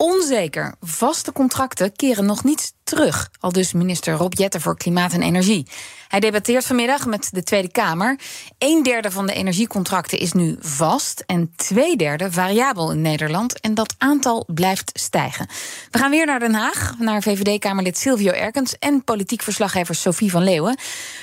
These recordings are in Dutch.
onzeker. Vaste contracten keren nog niet terug. Al dus minister Rob Jetten voor Klimaat en Energie. Hij debatteert vanmiddag met de Tweede Kamer. Een derde van de energiecontracten is nu vast en twee derde variabel in Nederland. En dat aantal blijft stijgen. We gaan weer naar Den Haag, naar VVD-Kamerlid Silvio Erkens en politiek verslaggever Sophie van Leeuwen.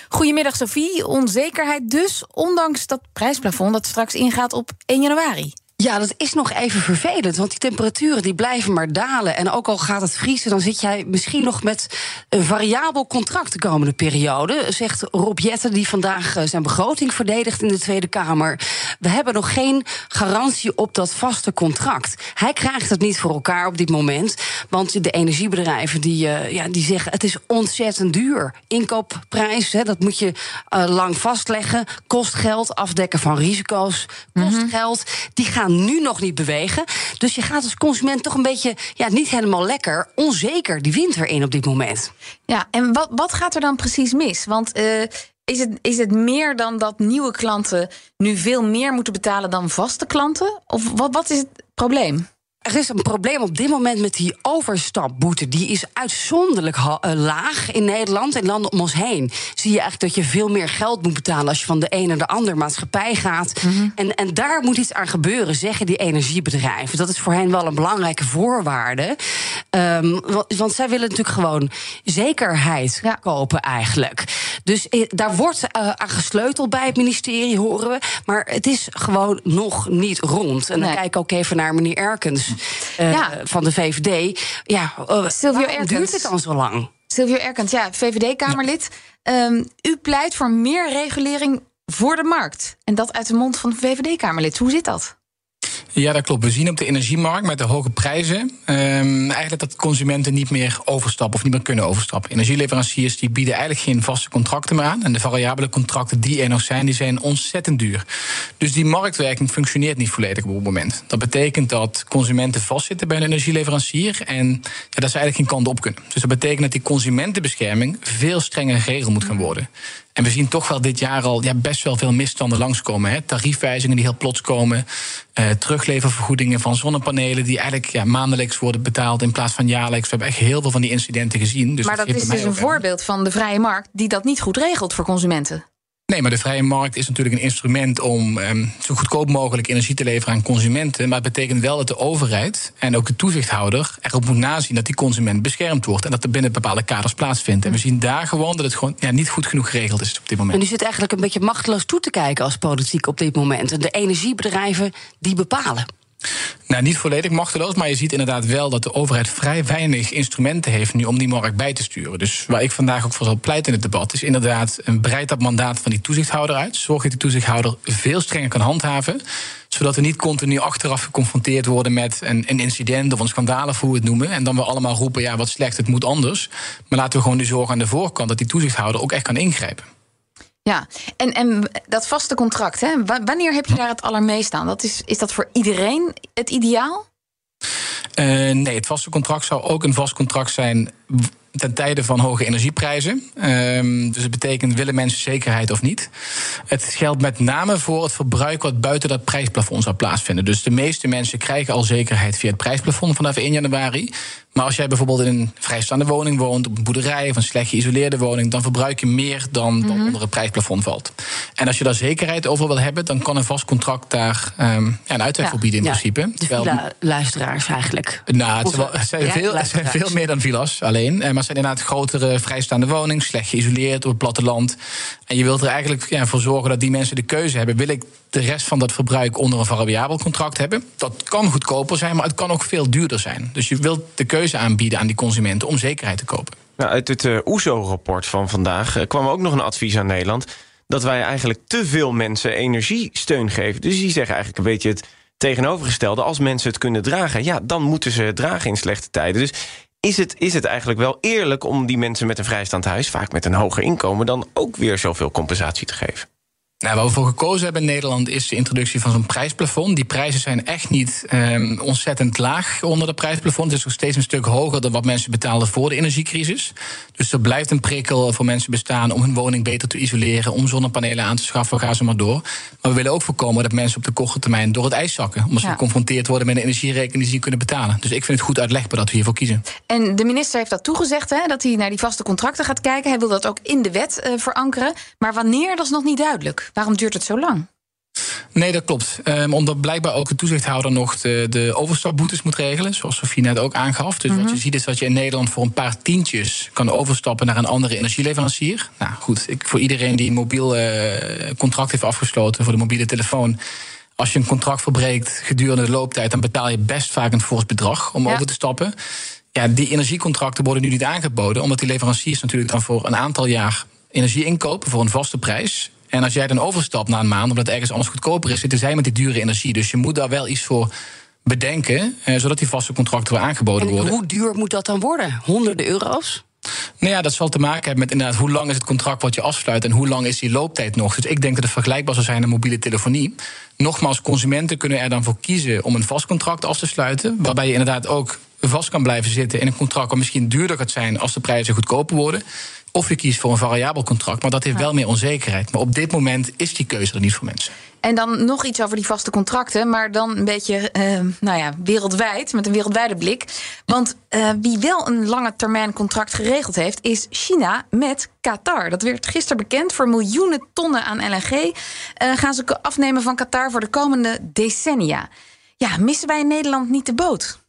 Goedemiddag Sophie, onzekerheid dus, ondanks dat prijsplafond dat straks ingaat op 1 januari. Ja, dat is nog even vervelend, want die temperaturen die blijven maar dalen. En ook al gaat het vriezen, dan zit jij misschien nog met een variabel contract de komende periode. Zegt Rob Jetten, die vandaag eh, zijn begroting verdedigt in de Tweede Kamer. We hebben nog geen garantie op dat vaste contract. Hij krijgt het niet voor elkaar op dit moment. Want de energiebedrijven die, uh, ja, die zeggen het is ontzettend duur. Inkoopprijs, hè, dat moet je uh, lang vastleggen. Kost geld, afdekken van risico's, kost mm -hmm. geld. Die gaan nu nog niet bewegen. Dus je gaat als consument toch een beetje ja, niet helemaal lekker, onzeker die winter in op dit moment. Ja, en wat, wat gaat er dan precies mis? Want. Uh, is het, is het meer dan dat nieuwe klanten nu veel meer moeten betalen dan vaste klanten? Of wat, wat is het probleem? Er is een probleem op dit moment met die overstapboete. Die is uitzonderlijk laag in Nederland en landen om ons heen. Zie je eigenlijk dat je veel meer geld moet betalen als je van de ene naar de andere maatschappij gaat. Mm -hmm. en, en daar moet iets aan gebeuren, zeggen die energiebedrijven. Dat is voor hen wel een belangrijke voorwaarde. Um, want, want, zij willen natuurlijk gewoon zekerheid ja. kopen, eigenlijk. Dus eh, daar wordt uh, aan gesleuteld bij het ministerie, horen we. Maar het is gewoon nog niet rond. En dan kijk ik ook even naar meneer Erkens. Uh, ja. van de VVD. Ja, uh, Silvio Erkens. duurt het dan zo lang? Silvio Erkens, ja, VVD-Kamerlid. Ja. Um, u pleit voor meer regulering voor de markt. En dat uit de mond van de VVD-Kamerlid. Hoe zit dat? Ja, dat klopt. We zien op de energiemarkt met de hoge prijzen um, eigenlijk dat consumenten niet meer overstappen of niet meer kunnen overstappen. Energieleveranciers die bieden eigenlijk geen vaste contracten meer aan. En de variabele contracten die er nog zijn, die zijn ontzettend duur. Dus die marktwerking functioneert niet volledig op het moment. Dat betekent dat consumenten vastzitten bij een energieleverancier en ja, dat ze eigenlijk geen kant op kunnen. Dus dat betekent dat die consumentenbescherming veel strenger geregeld moet gaan worden. En we zien toch wel dit jaar al ja, best wel veel misstanden langskomen. Hè? Tariefwijzingen die heel plots komen. Uh, terugleververgoedingen van zonnepanelen die eigenlijk ja, maandelijks worden betaald in plaats van jaarlijks. We hebben echt heel veel van die incidenten gezien. Dus maar dat, dat is dus een voorbeeld van de vrije markt die dat niet goed regelt voor consumenten. Nee, maar de vrije markt is natuurlijk een instrument om um, zo goedkoop mogelijk energie te leveren aan consumenten. Maar het betekent wel dat de overheid en ook de toezichthouder erop moet nazien dat die consument beschermd wordt. En dat er binnen bepaalde kaders plaatsvindt. En we zien daar gewoon dat het gewoon ja, niet goed genoeg geregeld is op dit moment. En u zit eigenlijk een beetje machteloos toe te kijken als politiek op dit moment. En de energiebedrijven die bepalen. Nou, niet volledig machteloos, maar je ziet inderdaad wel dat de overheid vrij weinig instrumenten heeft nu om die markt bij te sturen. Dus waar ik vandaag ook voor zal pleiten in het debat, is inderdaad een breid dat mandaat van die toezichthouder uit. Zorg dat die toezichthouder veel strenger kan handhaven zodat we niet continu achteraf geconfronteerd worden met een, een incident of een schandaal, of hoe we het noemen. En dan we allemaal roepen: ja, wat slecht, het moet anders. Maar laten we gewoon nu zorgen aan de voorkant dat die toezichthouder ook echt kan ingrijpen. Ja, en, en dat vaste contract, hè, wanneer heb je daar het allermeest aan? Dat is, is dat voor iedereen het ideaal? Uh, nee, het vaste contract zou ook een vast contract zijn ten tijde van hoge energieprijzen. Um, dus het betekent, willen mensen zekerheid of niet? Het geldt met name voor het verbruik wat buiten dat prijsplafond zou plaatsvinden. Dus de meeste mensen krijgen al zekerheid via het prijsplafond vanaf 1 januari. Maar als jij bijvoorbeeld in een vrijstaande woning woont, op een boerderij of een slecht geïsoleerde woning, dan verbruik je meer dan, mm -hmm. dan onder het prijsplafond valt. En als je daar zekerheid over wil hebben, dan kan een vast contract daar um, ja, een uitweg voor bieden in principe. De Terwijl, luisteraars eigenlijk. Nou, het, wel, het zijn, veel, het zijn veel meer dan villa's alleen. Maar het zijn inderdaad grotere vrijstaande woningen, slecht geïsoleerd op het platteland. En je wilt er eigenlijk ja, voor zorgen dat die mensen de keuze hebben. Wil ik de rest van dat verbruik onder een variabel contract hebben? Dat kan goedkoper zijn, maar het kan ook veel duurder zijn. Dus je wilt de keuze aanbieden aan die consumenten om zekerheid te kopen. Nou, uit het uh, OESO-rapport van vandaag uh, kwam ook nog een advies aan Nederland... dat wij eigenlijk te veel mensen energiesteun geven. Dus die zeggen eigenlijk een beetje het tegenovergestelde. Als mensen het kunnen dragen, ja, dan moeten ze het dragen in slechte tijden. Dus is het, is het eigenlijk wel eerlijk om die mensen met een vrijstaand huis, vaak met een hoger inkomen, dan ook weer zoveel compensatie te geven? Nou, waar we voor gekozen hebben in Nederland is de introductie van zo'n prijsplafond. Die prijzen zijn echt niet um, ontzettend laag onder de prijsplafond. Het is nog steeds een stuk hoger dan wat mensen betaalden voor de energiecrisis. Dus er blijft een prikkel voor mensen bestaan om hun woning beter te isoleren, om zonnepanelen aan te schaffen, ga ze maar door. Maar we willen ook voorkomen dat mensen op de korte termijn door het ijs zakken. Omdat ze geconfronteerd worden met een energierekening die ze niet kunnen betalen. Dus ik vind het goed uitlegbaar dat we hiervoor kiezen. En de minister heeft dat toegezegd, hè, dat hij naar die vaste contracten gaat kijken. Hij wil dat ook in de wet uh, verankeren. Maar wanneer, dat is nog niet duidelijk. Waarom duurt het zo lang? Nee, dat klopt. Um, omdat blijkbaar ook de toezichthouder nog de, de overstapboetes moet regelen. Zoals Sofie net ook aangaf. Dus wat mhm. je ziet is dat je in Nederland voor een paar tientjes kan overstappen naar een andere energieleverancier. Nou goed, ik, voor iedereen die een mobiel uh, contract heeft afgesloten voor de mobiele telefoon. Als je een contract verbreekt gedurende de looptijd, dan betaal je best vaak een fors bedrag om over te stappen. Ja, die energiecontracten worden nu niet aangeboden, omdat die leveranciers natuurlijk dan voor een aantal jaar energie inkopen voor een vaste prijs. En als jij dan overstapt na een maand, omdat het ergens anders goedkoper is, zitten zij met die dure energie. Dus je moet daar wel iets voor bedenken, eh, zodat die vaste contracten weer aangeboden en worden. Hoe duur moet dat dan worden? Honderden euro's? Nou ja, dat zal te maken hebben met inderdaad hoe lang is het contract wat je afsluit en hoe lang is die looptijd nog. Dus ik denk dat het vergelijkbaar zou zijn aan mobiele telefonie. Nogmaals, consumenten kunnen er dan voor kiezen om een vast contract af te sluiten, waarbij je inderdaad ook vast kan blijven zitten in een contract wat misschien duurder gaat zijn als de prijzen goedkoper worden. Of je kiest voor een variabel contract, maar dat heeft wel meer onzekerheid. Maar op dit moment is die keuze er niet voor mensen. En dan nog iets over die vaste contracten, maar dan een beetje uh, nou ja, wereldwijd, met een wereldwijde blik. Want uh, wie wel een lange termijn contract geregeld heeft, is China met Qatar. Dat werd gisteren bekend. Voor miljoenen tonnen aan LNG uh, gaan ze afnemen van Qatar voor de komende decennia. Ja, missen wij in Nederland niet de boot?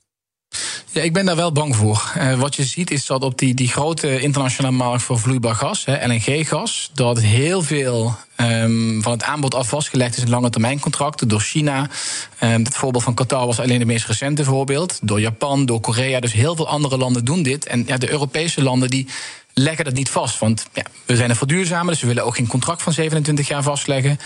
Ik ben daar wel bang voor. Uh, wat je ziet is dat op die, die grote internationale markt voor vloeibaar gas, LNG-gas, dat heel veel um, van het aanbod al vastgelegd is in lange termijn contracten door China. Um, het voorbeeld van Qatar was alleen het meest recente voorbeeld. Door Japan, door Korea. Dus heel veel andere landen doen dit. En ja, de Europese landen die leggen dat niet vast. Want ja, we zijn een verduurzamer, dus we willen ook geen contract van 27 jaar vastleggen.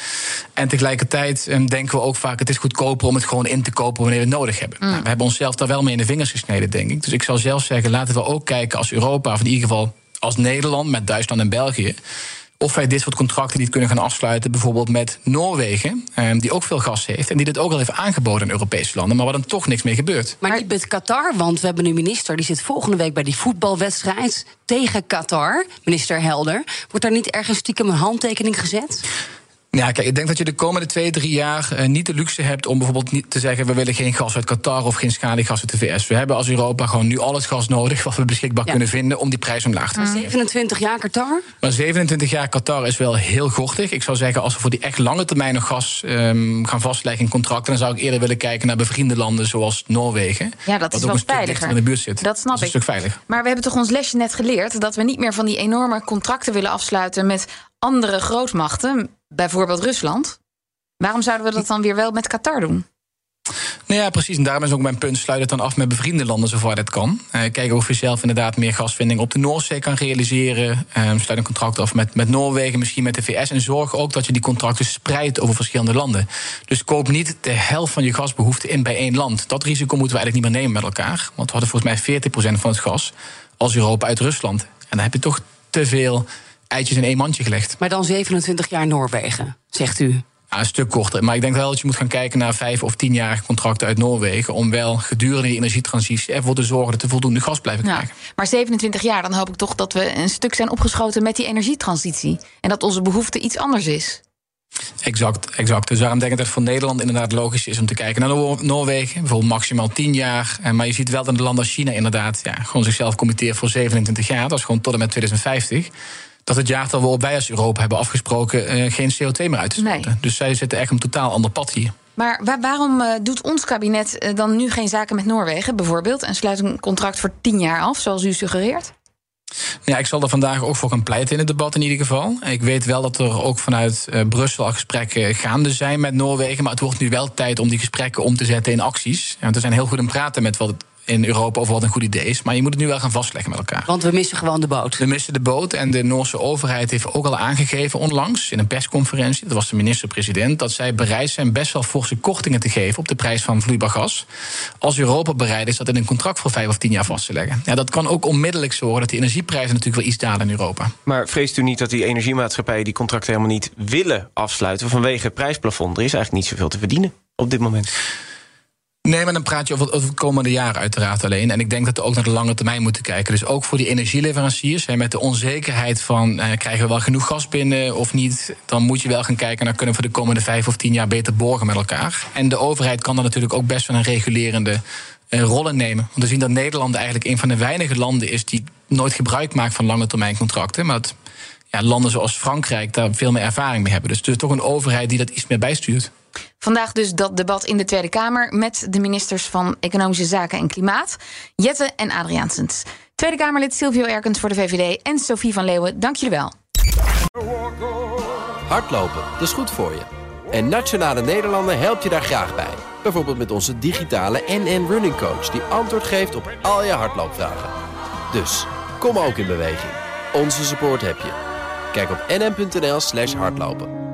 En tegelijkertijd um, denken we ook vaak: het is goedkoper om het gewoon in te kopen wanneer we het nodig hebben. Mm. Nou, we hebben onszelf daar wel mee in de vingers gesneden, denk ik. Dus ik zou zelf zeggen: laten we ook kijken als Europa, of in ieder geval als Nederland met Duitsland en België of wij dit soort contracten niet kunnen gaan afsluiten, bijvoorbeeld met Noorwegen, ehm, die ook veel gas heeft en die dit ook al heeft aangeboden in Europese landen, maar waar dan toch niks mee gebeurt. Maar niet met Qatar, want we hebben een minister die zit volgende week bij die voetbalwedstrijd tegen Qatar, minister Helder. Wordt daar niet ergens stiekem een handtekening gezet? Ja, kijk, ik denk dat je de komende twee, drie jaar uh, niet de luxe hebt om bijvoorbeeld niet te zeggen: we willen geen gas uit Qatar of geen schaliegas uit de VS. We hebben als Europa gewoon nu al het gas nodig wat we beschikbaar kunnen vinden om die prijs omlaag te houden. 27 jaar Qatar? Maar 27 jaar Qatar is wel heel gortig. Ik zou zeggen, als we voor die echt lange termijn nog gas um, gaan vastleggen in contracten, dan zou ik eerder willen kijken naar bevriende landen zoals Noorwegen. Ja, dat is wel veiliger. In de buurt zit. Dat snap dat ik. Een stuk veiliger. Maar we hebben toch ons lesje net geleerd dat we niet meer van die enorme contracten willen afsluiten met andere grootmachten, bijvoorbeeld Rusland. Waarom zouden we dat dan weer wel met Qatar doen? Nou ja, precies. En daarom is ook mijn punt: sluit het dan af met bevriende landen zover dat kan. Uh, kijken of je zelf inderdaad meer gasvinding op de Noordzee kan realiseren. Uh, sluit een contract af met, met Noorwegen, misschien met de VS. En zorg ook dat je die contracten spreidt over verschillende landen. Dus koop niet de helft van je gasbehoefte in bij één land. Dat risico moeten we eigenlijk niet meer nemen met elkaar. Want we hadden volgens mij 40% van het gas als Europa uit Rusland. En dan heb je toch te veel eitjes in één mandje gelegd. Maar dan 27 jaar Noorwegen, zegt u. Ja, een stuk korter. Maar ik denk wel dat je moet gaan kijken naar vijf of tienjarige contracten uit Noorwegen. Om wel gedurende die energietransitie ervoor te zorgen dat we voldoende gas blijven krijgen. maar 27 jaar, dan hoop ik toch dat we een stuk zijn opgeschoten met die energietransitie. En dat onze behoefte iets anders is. Exact, exact. Dus daarom denk ik dat het voor Nederland inderdaad logisch is om te kijken naar Noorwegen. Bijvoorbeeld maximaal 10 jaar. Maar je ziet wel dat een land als China inderdaad ja, gewoon zichzelf committeert voor 27 jaar. Dat is gewoon tot en met 2050 dat het jaartal waarop wij als Europa hebben afgesproken uh, geen CO2 meer uit te stoten. Nee. Dus zij zitten echt een totaal ander pad hier. Maar waar, waarom uh, doet ons kabinet uh, dan nu geen zaken met Noorwegen bijvoorbeeld en sluit een contract voor tien jaar af, zoals u suggereert? Ja, ik zal er vandaag ook voor gaan pleiten in het debat in ieder geval. Ik weet wel dat er ook vanuit uh, Brussel al gesprekken gaande zijn met Noorwegen. Maar het wordt nu wel tijd om die gesprekken om te zetten in acties. Ja, want we zijn heel goed in praten met wat in Europa over wat een goed idee is. Maar je moet het nu wel gaan vastleggen met elkaar. Want we missen gewoon de boot. We missen de boot. En de Noorse overheid heeft ook al aangegeven onlangs in een persconferentie, dat was de minister-president, dat zij bereid zijn best wel forse kortingen te geven op de prijs van vloeibaar gas. Als Europa bereid is dat in een contract voor vijf of tien jaar vast te leggen. Ja, dat kan ook onmiddellijk zorgen dat die energieprijzen natuurlijk wel iets dalen in Europa. Maar vreest u niet dat die energiemaatschappijen die contracten helemaal niet willen afsluiten vanwege het prijsplafond? Er is eigenlijk niet zoveel te verdienen op dit moment. Nee, maar dan praat je over, het komende jaar uiteraard alleen. En ik denk dat we ook naar de lange termijn moeten kijken. Dus ook voor die energieleveranciers, hè, met de onzekerheid van... Eh, krijgen we wel genoeg gas binnen of niet... dan moet je wel gaan kijken naar kunnen we voor de komende vijf of tien jaar beter borgen met elkaar. En de overheid kan dan natuurlijk ook best wel een regulerende uh, rol in nemen. Want we zien dat Nederland eigenlijk een van de weinige landen is... die nooit gebruik maakt van lange termijn contracten. Maar dat ja, landen zoals Frankrijk daar veel meer ervaring mee hebben. Dus, dus toch een overheid die dat iets meer bijstuurt. Vandaag dus dat debat in de Tweede Kamer met de ministers van Economische Zaken en Klimaat, Jette en Adriaansens. Tweede Kamerlid Silvio Erkens voor de VVD en Sophie van Leeuwen, dank jullie wel. Hardlopen, dat is goed voor je. En Nationale Nederlanden helpt je daar graag bij. Bijvoorbeeld met onze digitale NN Running Coach... die antwoord geeft op al je hardloopvragen. Dus, kom ook in beweging. Onze support heb je. Kijk op nn.nl slash hardlopen.